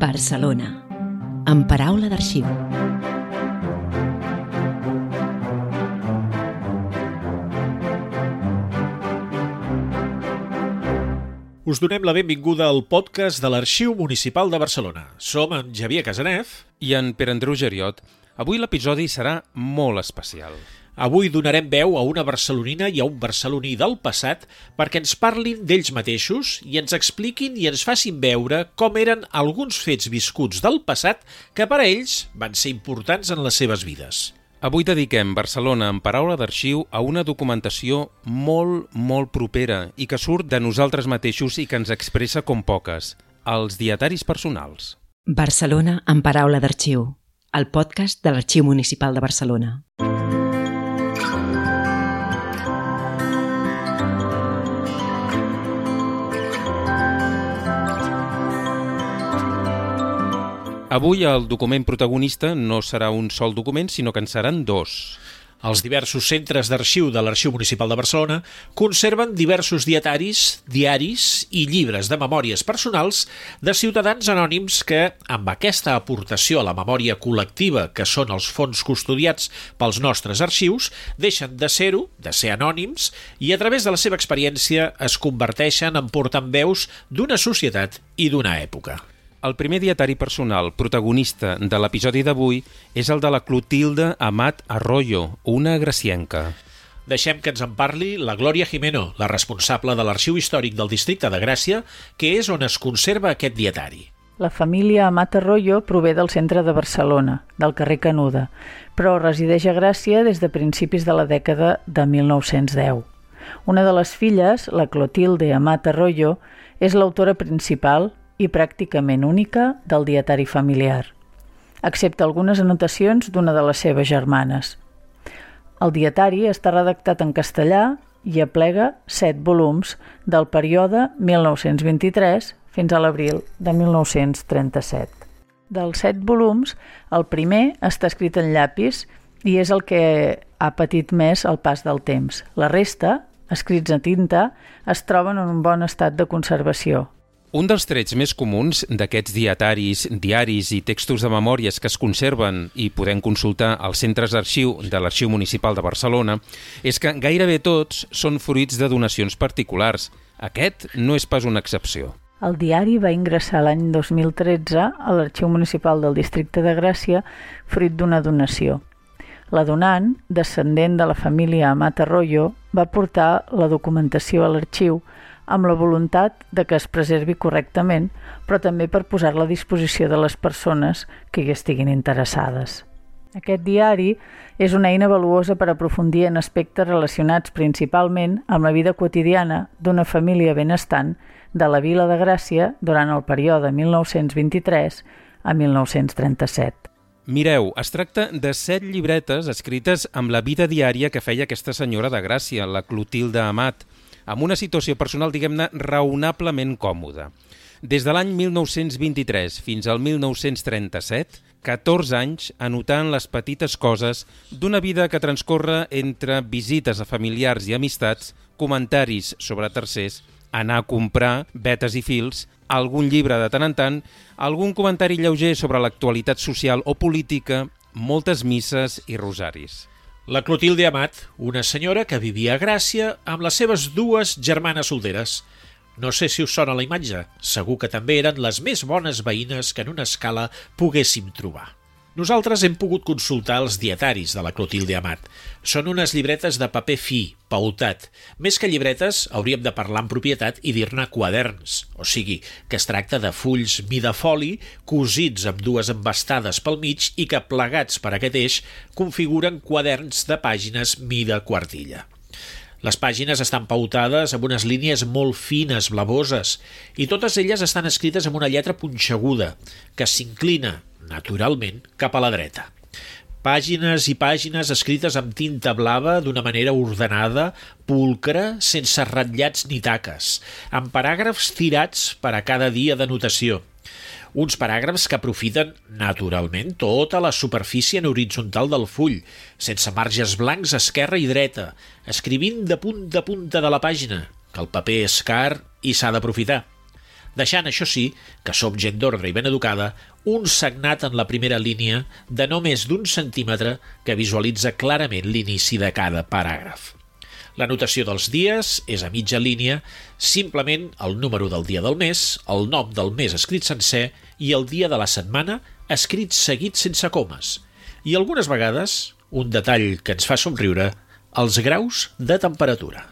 Barcelona, en paraula d'arxiu. Us donem la benvinguda al podcast de l'Arxiu Municipal de Barcelona. Som en Javier Casanef. i en Pere Andreu Geriot. Avui l'episodi serà molt especial. Avui donarem veu a una barcelonina i a un barceloní del passat perquè ens parlin d'ells mateixos i ens expliquin i ens facin veure com eren alguns fets viscuts del passat que per a ells van ser importants en les seves vides. Avui dediquem Barcelona en paraula d'arxiu a una documentació molt, molt propera i que surt de nosaltres mateixos i que ens expressa com poques, els dietaris personals. Barcelona, en paraula d'arxiu. El podcast de l'Arxiu Municipal de Barcelona. Avui el document protagonista no serà un sol document, sinó que en seran dos. Els diversos centres d'arxiu de l'Arxiu Municipal de Barcelona conserven diversos dietaris, diaris i llibres de memòries personals de ciutadans anònims que, amb aquesta aportació a la memòria col·lectiva que són els fons custodiats pels nostres arxius, deixen de ser-ho, de ser anònims, i a través de la seva experiència es converteixen en portaveus d'una societat i d'una època. El primer dietari personal protagonista de l'episodi d'avui és el de la Clotilde Amat Arroyo, una gracienca. Deixem que ens en parli la Glòria Jimeno, la responsable de l'Arxiu Històric del Districte de Gràcia, que és on es conserva aquest dietari. La família Amat Arroyo prové del centre de Barcelona, del carrer Canuda, però resideix a Gràcia des de principis de la dècada de 1910. Una de les filles, la Clotilde Amat Arroyo, és l'autora principal i pràcticament única del dietari familiar, excepte algunes anotacions d'una de les seves germanes. El dietari està redactat en castellà i aplega set volums del període 1923 fins a l'abril de 1937. Dels set volums, el primer està escrit en llapis i és el que ha patit més el pas del temps. La resta, escrits a tinta, es troben en un bon estat de conservació, un dels trets més comuns d'aquests dietaris, diaris i textos de memòries que es conserven i podem consultar als centres d'arxiu de l'Arxiu Municipal de Barcelona és que gairebé tots són fruits de donacions particulars. Aquest no és pas una excepció. El diari va ingressar l'any 2013 a l'Arxiu Municipal del Districte de Gràcia fruit d'una donació. La donant, descendent de la família Amat Arroyo, va portar la documentació a l'arxiu amb la voluntat de que es preservi correctament, però també per posar-la a disposició de les persones que hi estiguin interessades. Aquest diari és una eina valuosa per aprofundir en aspectes relacionats principalment amb la vida quotidiana d'una família benestant de la Vila de Gràcia durant el període 1923 a 1937. Mireu, es tracta de set llibretes escrites amb la vida diària que feia aquesta senyora de Gràcia, la Clotilde Amat, amb una situació personal, diguem-ne, raonablement còmoda. Des de l'any 1923 fins al 1937, 14 anys anotant les petites coses d'una vida que transcorre entre visites a familiars i amistats, comentaris sobre tercers, anar a comprar vetes i fils, algun llibre de tant en tant, algun comentari lleuger sobre l'actualitat social o política, moltes misses i rosaris. La Clotilde Amat, una senyora que vivia a Gràcia amb les seves dues germanes solteres. No sé si us sona la imatge, segur que també eren les més bones veïnes que en una escala poguéssim trobar. Nosaltres hem pogut consultar els dietaris de la Clotilde Amat. Són unes llibretes de paper fi, pautat. Més que llibretes, hauríem de parlar en propietat i dir-ne quaderns, o sigui, que es tracta de fulls mida foli, cosits amb dues embastades pel mig i que, plegats per aquest eix, configuren quaderns de pàgines mida quartilla. Les pàgines estan pautades amb unes línies molt fines, blavoses, i totes elles estan escrites amb una lletra punxeguda, que s'inclina, naturalment, cap a la dreta. Pàgines i pàgines escrites amb tinta blava d'una manera ordenada, pulcra, sense ratllats ni taques, amb paràgrafs tirats per a cada dia de notació. Uns paràgrafs que aprofiten, naturalment, tota la superfície en horitzontal del full, sense marges blancs esquerra i dreta, escrivint de punta a punta de la pàgina, que el paper és car i s'ha d'aprofitar. Deixant, això sí, que sóc gent d'ordre i ben educada, un sagnat en la primera línia de no més d'un centímetre que visualitza clarament l'inici de cada paràgraf. La notació dels dies és a mitja línia, simplement el número del dia del mes, el nom del mes escrit sencer i el dia de la setmana escrit seguit sense comes. I algunes vegades, un detall que ens fa somriure, els graus de temperatura.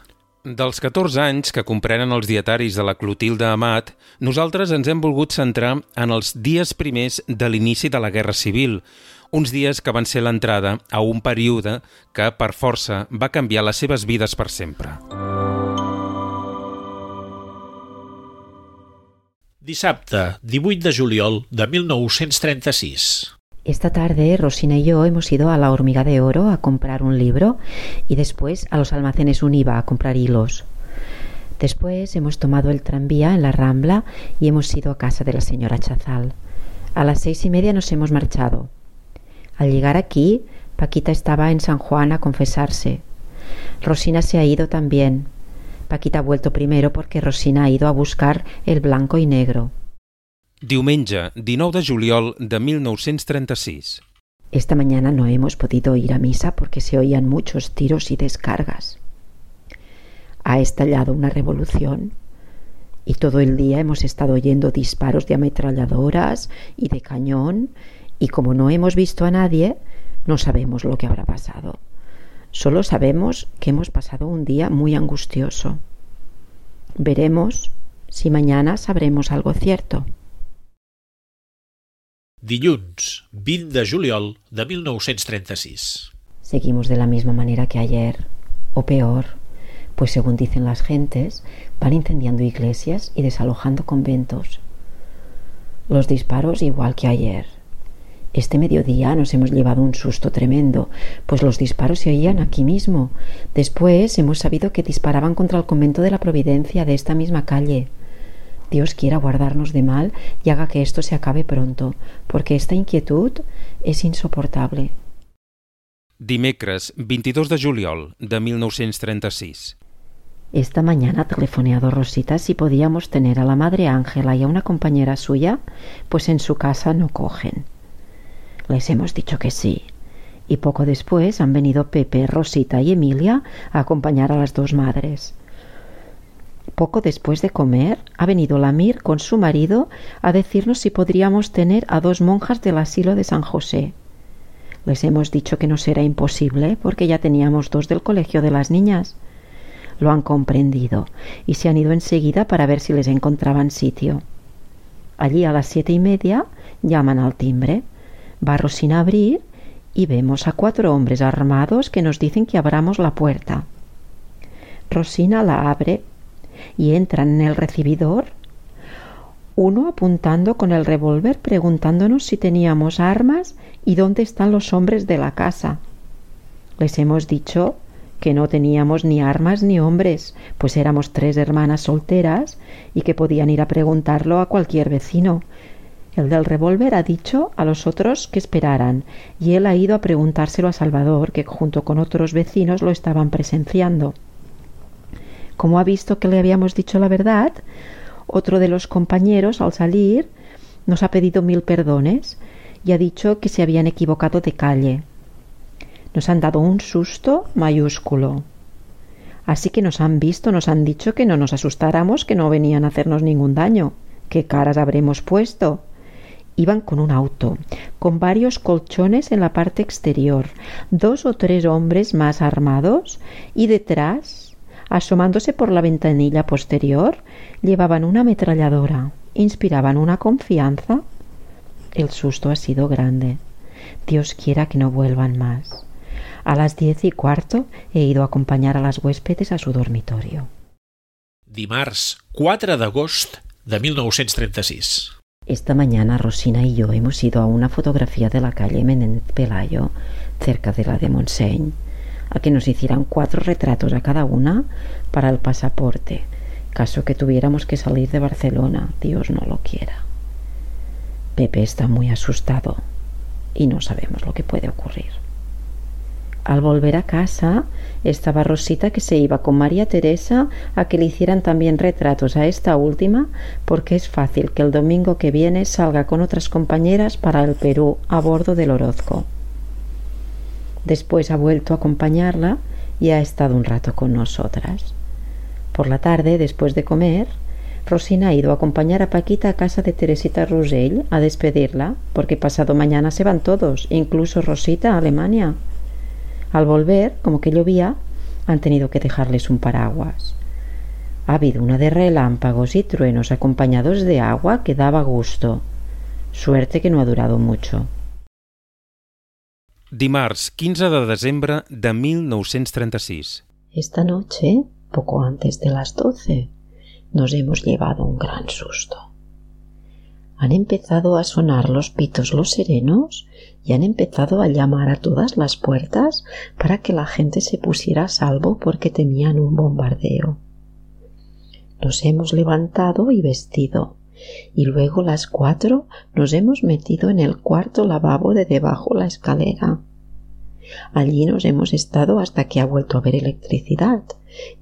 Dels 14 anys que comprenen els dietaris de la Clotilde Amat, nosaltres ens hem volgut centrar en els dies primers de l'inici de la Guerra Civil, uns dies que van ser l'entrada a un període que, per força, va canviar les seves vides per sempre. Dissabte, 18 de juliol de 1936. Esta tarde Rosina y yo hemos ido a la Hormiga de Oro a comprar un libro y después a los almacenes Univa a comprar hilos. Después hemos tomado el tranvía en la Rambla y hemos ido a casa de la señora Chazal. A las seis y media nos hemos marchado. Al llegar aquí, Paquita estaba en San Juan a confesarse. Rosina se ha ido también. Paquita ha vuelto primero porque Rosina ha ido a buscar el blanco y negro. Diumenge, 19 de juliol de 1936. Esta mañana no hemos podido ir a misa porque se oían muchos tiros y descargas. Ha estallado una revolución y todo el día hemos estado oyendo disparos de ametralladoras y de cañón y como no hemos visto a nadie, no sabemos lo que habrá pasado. Solo sabemos que hemos pasado un día muy angustioso. Veremos si mañana sabremos algo cierto. Dilluns, 20 de juliol de 1936. Seguimos de la misma manera que ayer, o peor, pues según dicen las gentes, van incendiando iglesias y desalojando conventos. Los disparos igual que ayer. Este mediodía nos hemos llevado un susto tremendo, pues los disparos se oían aquí mismo. Después hemos sabido que disparaban contra el convento de la Providencia de esta misma calle. Dios quiera guardarnos de mal y haga que esto se acabe pronto, porque esta inquietud es insoportable. Dimecres, 22 de juliol de 1936. Esta mañana ha telefoneado Rosita si podíamos tener a la madre Ángela y a una compañera suya, pues en su casa no cogen. Les hemos dicho que sí. Y poco después han venido Pepe, Rosita y Emilia a acompañar a las dos madres. Poco después de comer, ha venido Lamir con su marido a decirnos si podríamos tener a dos monjas del asilo de San José. Les hemos dicho que no será imposible porque ya teníamos dos del colegio de las niñas. Lo han comprendido y se han ido enseguida para ver si les encontraban sitio. Allí a las siete y media llaman al timbre. Va Rosina a abrir y vemos a cuatro hombres armados que nos dicen que abramos la puerta. Rosina la abre y entran en el recibidor, uno apuntando con el revólver preguntándonos si teníamos armas y dónde están los hombres de la casa. Les hemos dicho que no teníamos ni armas ni hombres, pues éramos tres hermanas solteras y que podían ir a preguntarlo a cualquier vecino. El del revólver ha dicho a los otros que esperaran, y él ha ido a preguntárselo a Salvador, que junto con otros vecinos lo estaban presenciando. Como ha visto que le habíamos dicho la verdad, otro de los compañeros, al salir, nos ha pedido mil perdones y ha dicho que se habían equivocado de calle. Nos han dado un susto mayúsculo. Así que nos han visto, nos han dicho que no nos asustáramos, que no venían a hacernos ningún daño. ¿Qué caras habremos puesto? Iban con un auto, con varios colchones en la parte exterior, dos o tres hombres más armados y detrás, asomándose por la ventanilla posterior, llevaban una ametralladora, inspiraban una confianza. El susto ha sido grande. Dios quiera que no vuelvan más. A las diez y cuarto he ido a acompañar a las huéspedes a su dormitorio. Dimarts, 4 d'agost de 1936. Esta mañana Rosina y yo hemos ido a una fotografía de la calle Menéndez Pelayo, cerca de la de Montseny, a que nos hicieran cuatro retratos a cada una para el pasaporte, caso que tuviéramos que salir de Barcelona, Dios no lo quiera. Pepe está muy asustado y no sabemos lo que puede ocurrir. Al volver a casa, estaba Rosita que se iba con María Teresa a que le hicieran también retratos a esta última, porque es fácil que el domingo que viene salga con otras compañeras para el Perú a bordo del Orozco. Después ha vuelto a acompañarla y ha estado un rato con nosotras. Por la tarde, después de comer, Rosina ha ido a acompañar a Paquita a casa de Teresita Rosell a despedirla, porque pasado mañana se van todos, incluso Rosita a Alemania. Al volver, como que llovía, han tenido que dejarles un paraguas. Ha habido una de relámpagos y truenos acompañados de agua que daba gusto. Suerte que no ha durado mucho. Dimarts 15 de desembre de 1936. Esta noche, poco antes de las doce, nos hemos llevado un gran susto. Han empezado a sonar los pitos los serenos y han empezado a llamar a todas las puertas para que la gente se pusiera a salvo porque temían un bombardeo. Nos hemos levantado y vestido, y luego las cuatro nos hemos metido en el cuarto lavabo de debajo la escalera. Allí nos hemos estado hasta que ha vuelto a haber electricidad,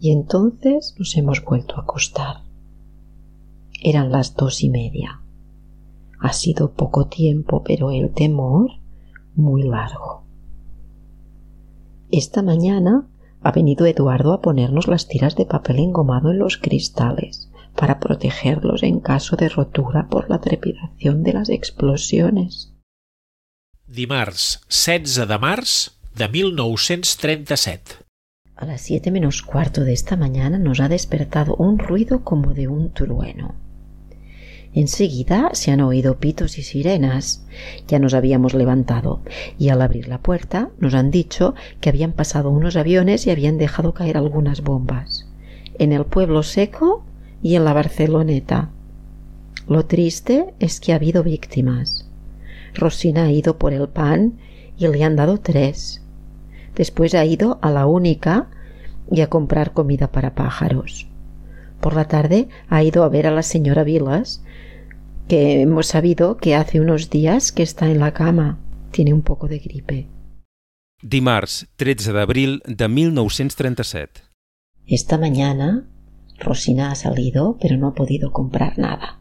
y entonces nos hemos vuelto a acostar. Eran las dos y media. Ha sido poco tiempo, pero el temor muy largo. Esta mañana ha venido Eduardo a ponernos las tiras de papel engomado en los cristales para protegerlos en caso de rotura por la trepidación de las explosiones. Dimarts 16 de març de 1937. A las siete menos cuarto de esta mañana nos ha despertado un ruido como de un trueno. Enseguida se han oído pitos y sirenas. Ya nos habíamos levantado y al abrir la puerta nos han dicho que habían pasado unos aviones y habían dejado caer algunas bombas. En el pueblo seco y en la Barceloneta. Lo triste es que ha habido víctimas. Rosina ha ido por el pan y le han dado tres. Después ha ido a la única y a comprar comida para pájaros. Por la tarde ha ido a ver a la señora Vilas que hemos sabido que hace unos días que está en la cama. Tiene un poco de gripe. Dimarts 13 d'abril de 1937. Esta mañana Rosina ha salido, pero no ha podido comprar nada.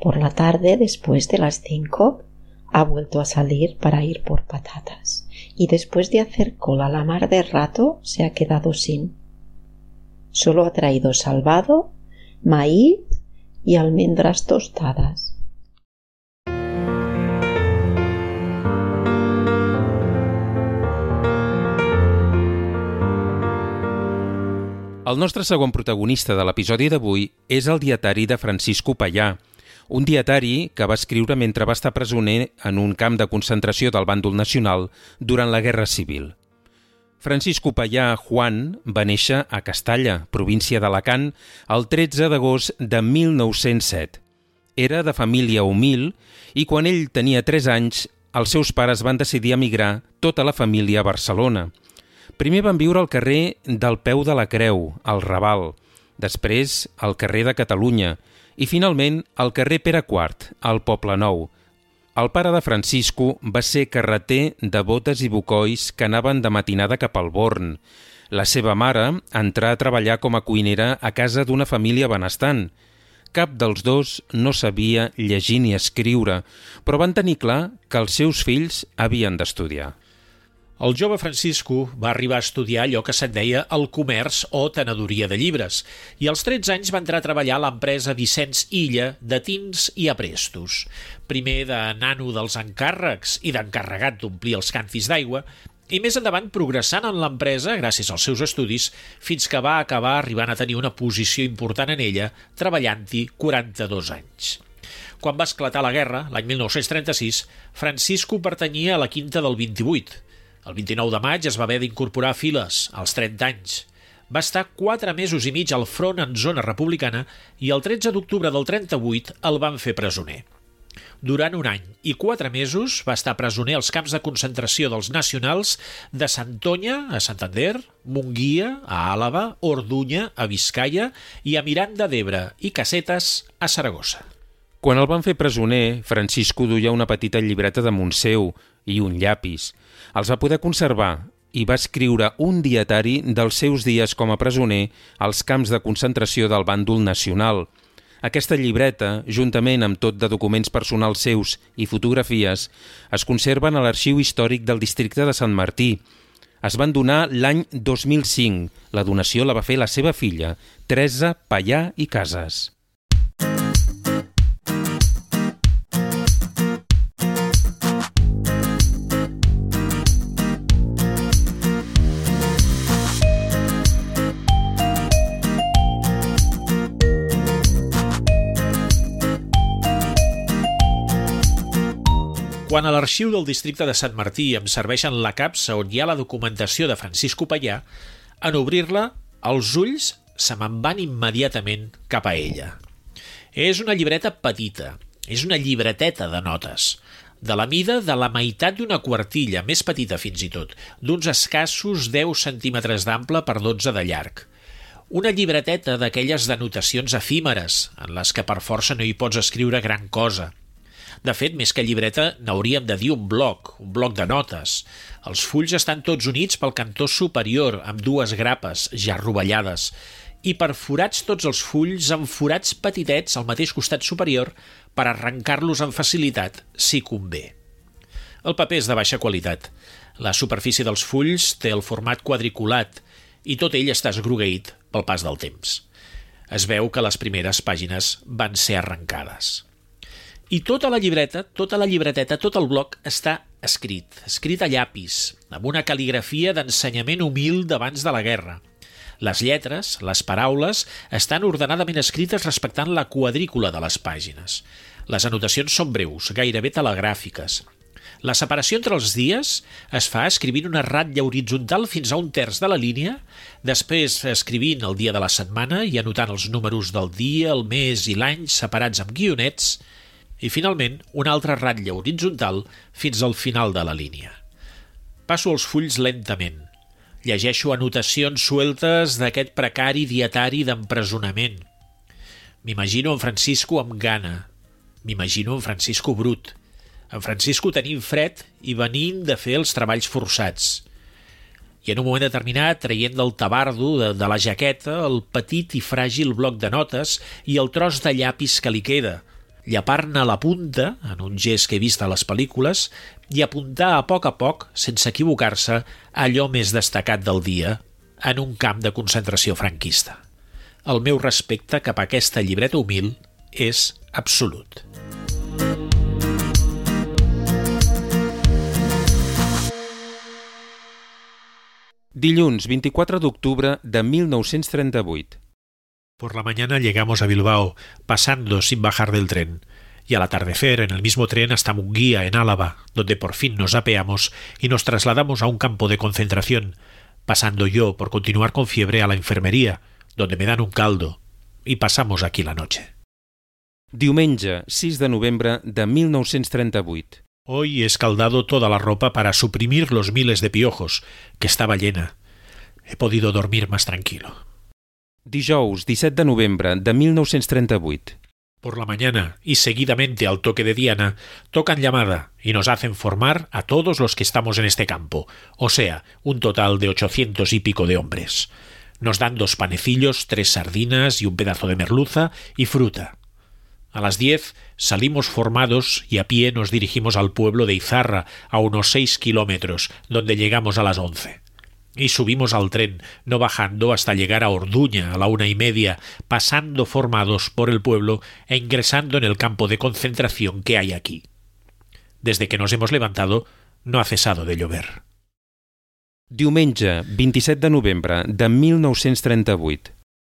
Por la tarde, después de las cinco, ha vuelto a salir para ir por patatas y después de hacer cola la mar de rato se ha quedado sin. Solo ha traído salvado, maíz y almendras tostadas. El nostre segon protagonista de l'episodi d'avui és el dietari de Francisco Pallà, un dietari que va escriure mentre va estar presoner en un camp de concentració del bàndol nacional durant la Guerra Civil. Francisco Pallà Juan va néixer a Castalla, província d'Alacant, el 13 d'agost de 1907. Era de família humil i quan ell tenia 3 anys, els seus pares van decidir emigrar tota la família a Barcelona. Primer van viure al carrer del Peu de la Creu, al Raval, després al carrer de Catalunya i finalment al carrer Pere IV, al Poble Nou, el pare de Francisco va ser carreter de botes i bucois que anaven de matinada cap al Born. La seva mare entrà a treballar com a cuinera a casa d'una família benestant. Cap dels dos no sabia llegir ni escriure, però van tenir clar que els seus fills havien d'estudiar. El jove Francisco va arribar a estudiar allò que se'n deia el comerç o tenedoria de llibres i als 13 anys va entrar a treballar a l'empresa Vicenç Illa de tins i aprestos. Primer de nano dels encàrrecs i d'encarregat d'omplir els cantis d'aigua i més endavant progressant en l'empresa gràcies als seus estudis fins que va acabar arribant a tenir una posició important en ella treballant-hi 42 anys. Quan va esclatar la guerra, l'any 1936, Francisco pertanyia a la quinta del 28, el 29 de maig es va haver d'incorporar files, als 30 anys. Va estar 4 mesos i mig al front en zona republicana i el 13 d'octubre del 38 el van fer presoner. Durant un any i quatre mesos va estar presoner als camps de concentració dels nacionals de Santonya, a Santander, Munguia, a Àlava, Ordunya, a Vizcaya i a Miranda d'Ebre i Casetes, a Saragossa. Quan el van fer presoner, Francisco duia una petita llibreta de Montseu i un llapis. Els va poder conservar i va escriure un dietari dels seus dies com a presoner als camps de concentració del bàndol nacional. Aquesta llibreta, juntament amb tot de documents personals seus i fotografies, es conserven a l'Arxiu Històric del districte de Sant Martí. Es van donar l'any 2005. La donació la va fer la seva filla, Teresa Pallà i Casas. Quan a l'arxiu del districte de Sant Martí em serveixen la capsa on hi ha la documentació de Francisco Pallà, en obrir-la, els ulls se me'n van immediatament cap a ella. És una llibreta petita, és una llibreteta de notes, de la mida de la meitat d'una quartilla, més petita fins i tot, d'uns escassos 10 centímetres d'ample per 12 de llarg. Una llibreteta d'aquelles denotacions efímeres, en les que per força no hi pots escriure gran cosa – de fet, més que llibreta, n'hauríem de dir un bloc, un bloc de notes. Els fulls estan tots units pel cantó superior, amb dues grapes, ja rovellades, i perforats tots els fulls amb forats petitets al mateix costat superior per arrencar-los amb facilitat, si convé. El paper és de baixa qualitat. La superfície dels fulls té el format quadriculat i tot ell està esgrogueït pel pas del temps. Es veu que les primeres pàgines van ser arrencades. I tota la llibreta, tota la llibreteta, tot el bloc està escrit, escrit a llapis, amb una cal·ligrafia d'ensenyament humil d'abans de la guerra. Les lletres, les paraules, estan ordenadament escrites respectant la quadrícula de les pàgines. Les anotacions són breus, gairebé telegràfiques. La separació entre els dies es fa escrivint una ratlla horitzontal fins a un terç de la línia, després escrivint el dia de la setmana i anotant els números del dia, el mes i l'any separats amb guionets, i finalment una altra ratlla horitzontal fins al final de la línia. Passo els fulls lentament. Llegeixo anotacions sueltes d'aquest precari dietari d'empresonament. M'imagino en Francisco amb gana. M'imagino en Francisco brut. En Francisco tenint fred i venint de fer els treballs forçats. I en un moment determinat, traient del tabardo de, de la jaqueta el petit i fràgil bloc de notes i el tros de llapis que li queda – llapar-ne la punta, en un gest que he vist a les pel·lícules, i apuntar a poc a poc, sense equivocar-se, allò més destacat del dia en un camp de concentració franquista. El meu respecte cap a aquesta llibreta humil és absolut. Dilluns 24 d'octubre de 1938. Por la mañana llegamos a Bilbao, pasando sin bajar del tren. Y al atardecer, en el mismo tren hasta Munguía, en Álava, donde por fin nos apeamos y nos trasladamos a un campo de concentración, pasando yo, por continuar con fiebre, a la enfermería, donde me dan un caldo, y pasamos aquí la noche. Diumenge, 6 de novembre de 1938. Hoy he escaldado toda la ropa para suprimir los miles de piojos, que estaba llena. He podido dormir más tranquilo. Dijous, 17 de novembre de 1938. Por la mañana y seguidamente al toque de Diana, tocan llamada y nos hacen formar a todos los que estamos en este campo, o sea, un total de ochocientos y pico de hombres. Nos dan dos panecillos, tres sardinas y un pedazo de merluza y fruta. A las diez salimos formados y a pie nos dirigimos al pueblo de Izarra, a unos seis kilómetros, donde llegamos a las once y subimos al tren, no bajando hasta llegar a Orduña a la una y media, pasando formados por el pueblo e ingresando en el campo de concentración que hay aquí. Desde que nos hemos levantado, no ha cesado de llover. Diumenge, 27 de de 1938.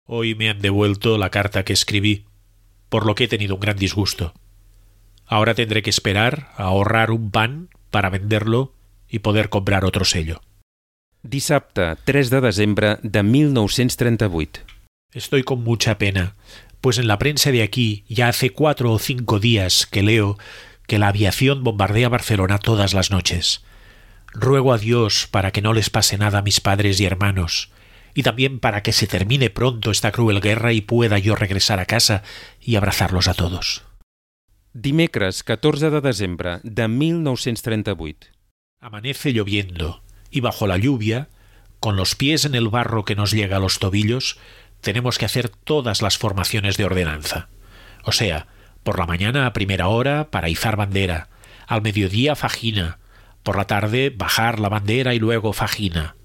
Hoy me han devuelto la carta que escribí, por lo que he tenido un gran disgusto. Ahora tendré que esperar a ahorrar un pan para venderlo y poder comprar otro sello. Dissabte, 3 de desembre de 1938. Estoy con mucha pena, pues en la prensa de aquí ya hace cuatro o cinco días que leo que la aviación bombardea Barcelona todas las noches. Ruego a Dios para que no les pase nada a mis padres y hermanos, y también para que se termine pronto esta cruel guerra y pueda yo regresar a casa y abrazarlos a todos. Dimecres, 14 de desembre de 1938. Amanece lloviendo y bajo la lluvia, con los pies en el barro que nos llega a los tobillos, tenemos que hacer todas las formaciones de ordenanza. O sea, por la mañana a primera hora para izar bandera, al mediodía fajina, por la tarde bajar la bandera y luego fajina.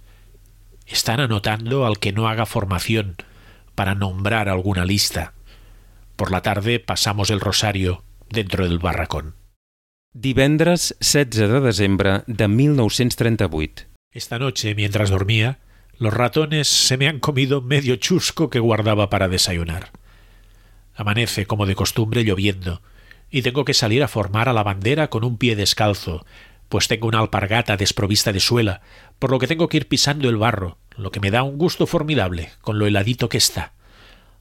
Están anotando al que no haga formación para nombrar alguna lista. Por la tarde pasamos el rosario dentro del barracón. Divendres 16 de desembre de 1938. Esta noche, mientras dormía, los ratones se me han comido medio chusco que guardaba para desayunar. Amanece, como de costumbre, lloviendo, y tengo que salir a formar a la bandera con un pie descalzo, pues tengo una alpargata desprovista de suela, por lo que tengo que ir pisando el barro, lo que me da un gusto formidable, con lo heladito que está.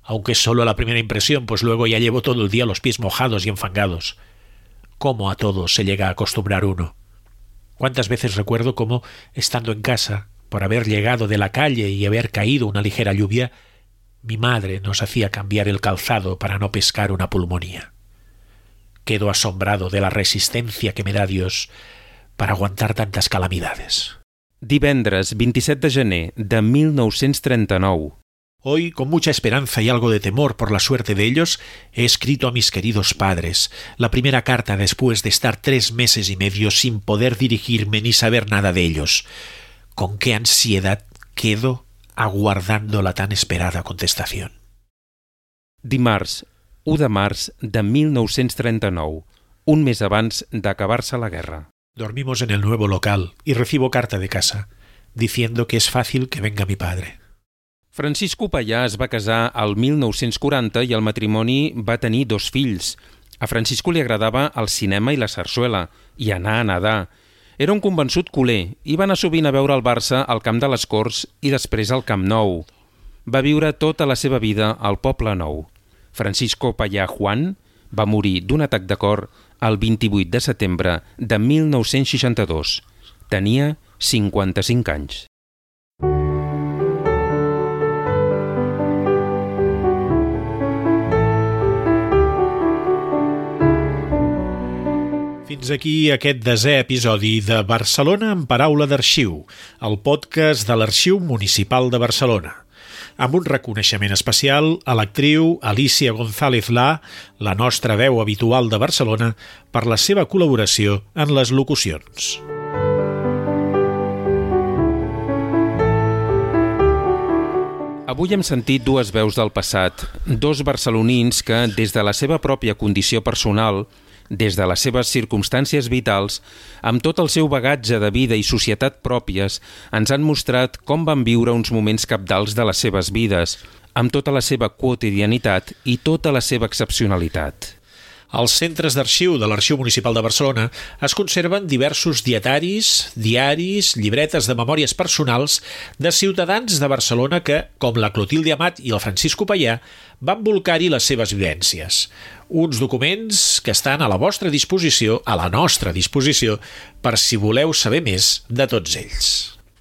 Aunque solo la primera impresión, pues luego ya llevo todo el día los pies mojados y enfangados. ¿Cómo a todo se llega a acostumbrar uno? ¿Cuántas veces recuerdo cómo, estando en casa, por haber llegado de la calle y haber caído una ligera lluvia, mi madre nos hacía cambiar el calzado para no pescar una pulmonía. Quedo asombrado de la resistencia que me da Dios para aguantar tantas calamidades. Divendres 27 de gener de 1939. Hoy, con mucha esperanza y algo de temor por la suerte de ellos, he escrito a mis queridos padres la primera carta después de estar tres meses y medio sin poder dirigirme ni saber nada de ellos. Con qué ansiedad quedo aguardando la tan esperada contestación. Dimarts, 1 de març de 1939, un mes abans d'acabar-se la guerra. Dormimos en el nuevo local y recibo carta de casa, diciendo que es fácil que venga mi padre. Francisco Pallà es va casar al 1940 i el matrimoni va tenir dos fills. A Francisco li agradava el cinema i la sarsuela, i anar a nedar. Era un convençut culer i va anar sovint a veure el Barça al Camp de les Corts i després al Camp Nou. Va viure tota la seva vida al Poble Nou. Francisco Pallà Juan va morir d'un atac de cor el 28 de setembre de 1962. Tenia 55 anys. Fins aquí aquest desè episodi de Barcelona en paraula d'arxiu, el podcast de l'Arxiu Municipal de Barcelona amb un reconeixement especial a l'actriu Alicia González La, la nostra veu habitual de Barcelona, per la seva col·laboració en les locucions. Avui hem sentit dues veus del passat, dos barcelonins que, des de la seva pròpia condició personal, des de les seves circumstàncies vitals, amb tot el seu bagatge de vida i societat pròpies, ens han mostrat com van viure uns moments capdals de les seves vides, amb tota la seva quotidianitat i tota la seva excepcionalitat. Als centres d'arxiu de l'Arxiu Municipal de Barcelona es conserven diversos dietaris, diaris, llibretes de memòries personals de ciutadans de Barcelona que, com la Clotilde Amat i el Francisco Pallà, van volcar-hi les seves vivències. Uns documents que estan a la vostra disposició, a la nostra disposició, per si voleu saber més de tots ells.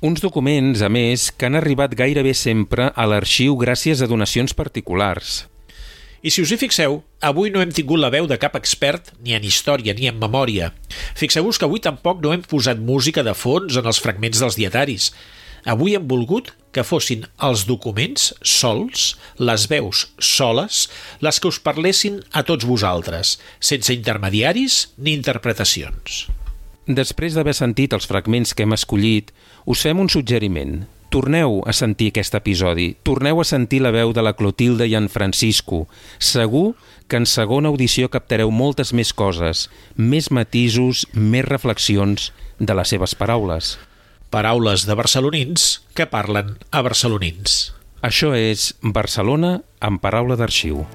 Uns documents, a més, que han arribat gairebé sempre a l'arxiu gràcies a donacions particulars. I si us hi fixeu, avui no hem tingut la veu de cap expert ni en història ni en memòria. Fixeu-vos que avui tampoc no hem posat música de fons en els fragments dels dietaris. Avui hem volgut que fossin els documents sols, les veus soles, les que us parlessin a tots vosaltres, sense intermediaris ni interpretacions. Després d'haver sentit els fragments que hem escollit, us fem un suggeriment. Torneu a sentir aquest episodi, torneu a sentir la veu de la Clotilde i en Francisco. Segur que en segona audició captareu moltes més coses, més matisos, més reflexions de les seves paraules. Paraules de barcelonins que parlen a barcelonins. Això és Barcelona en paraula d'arxiu.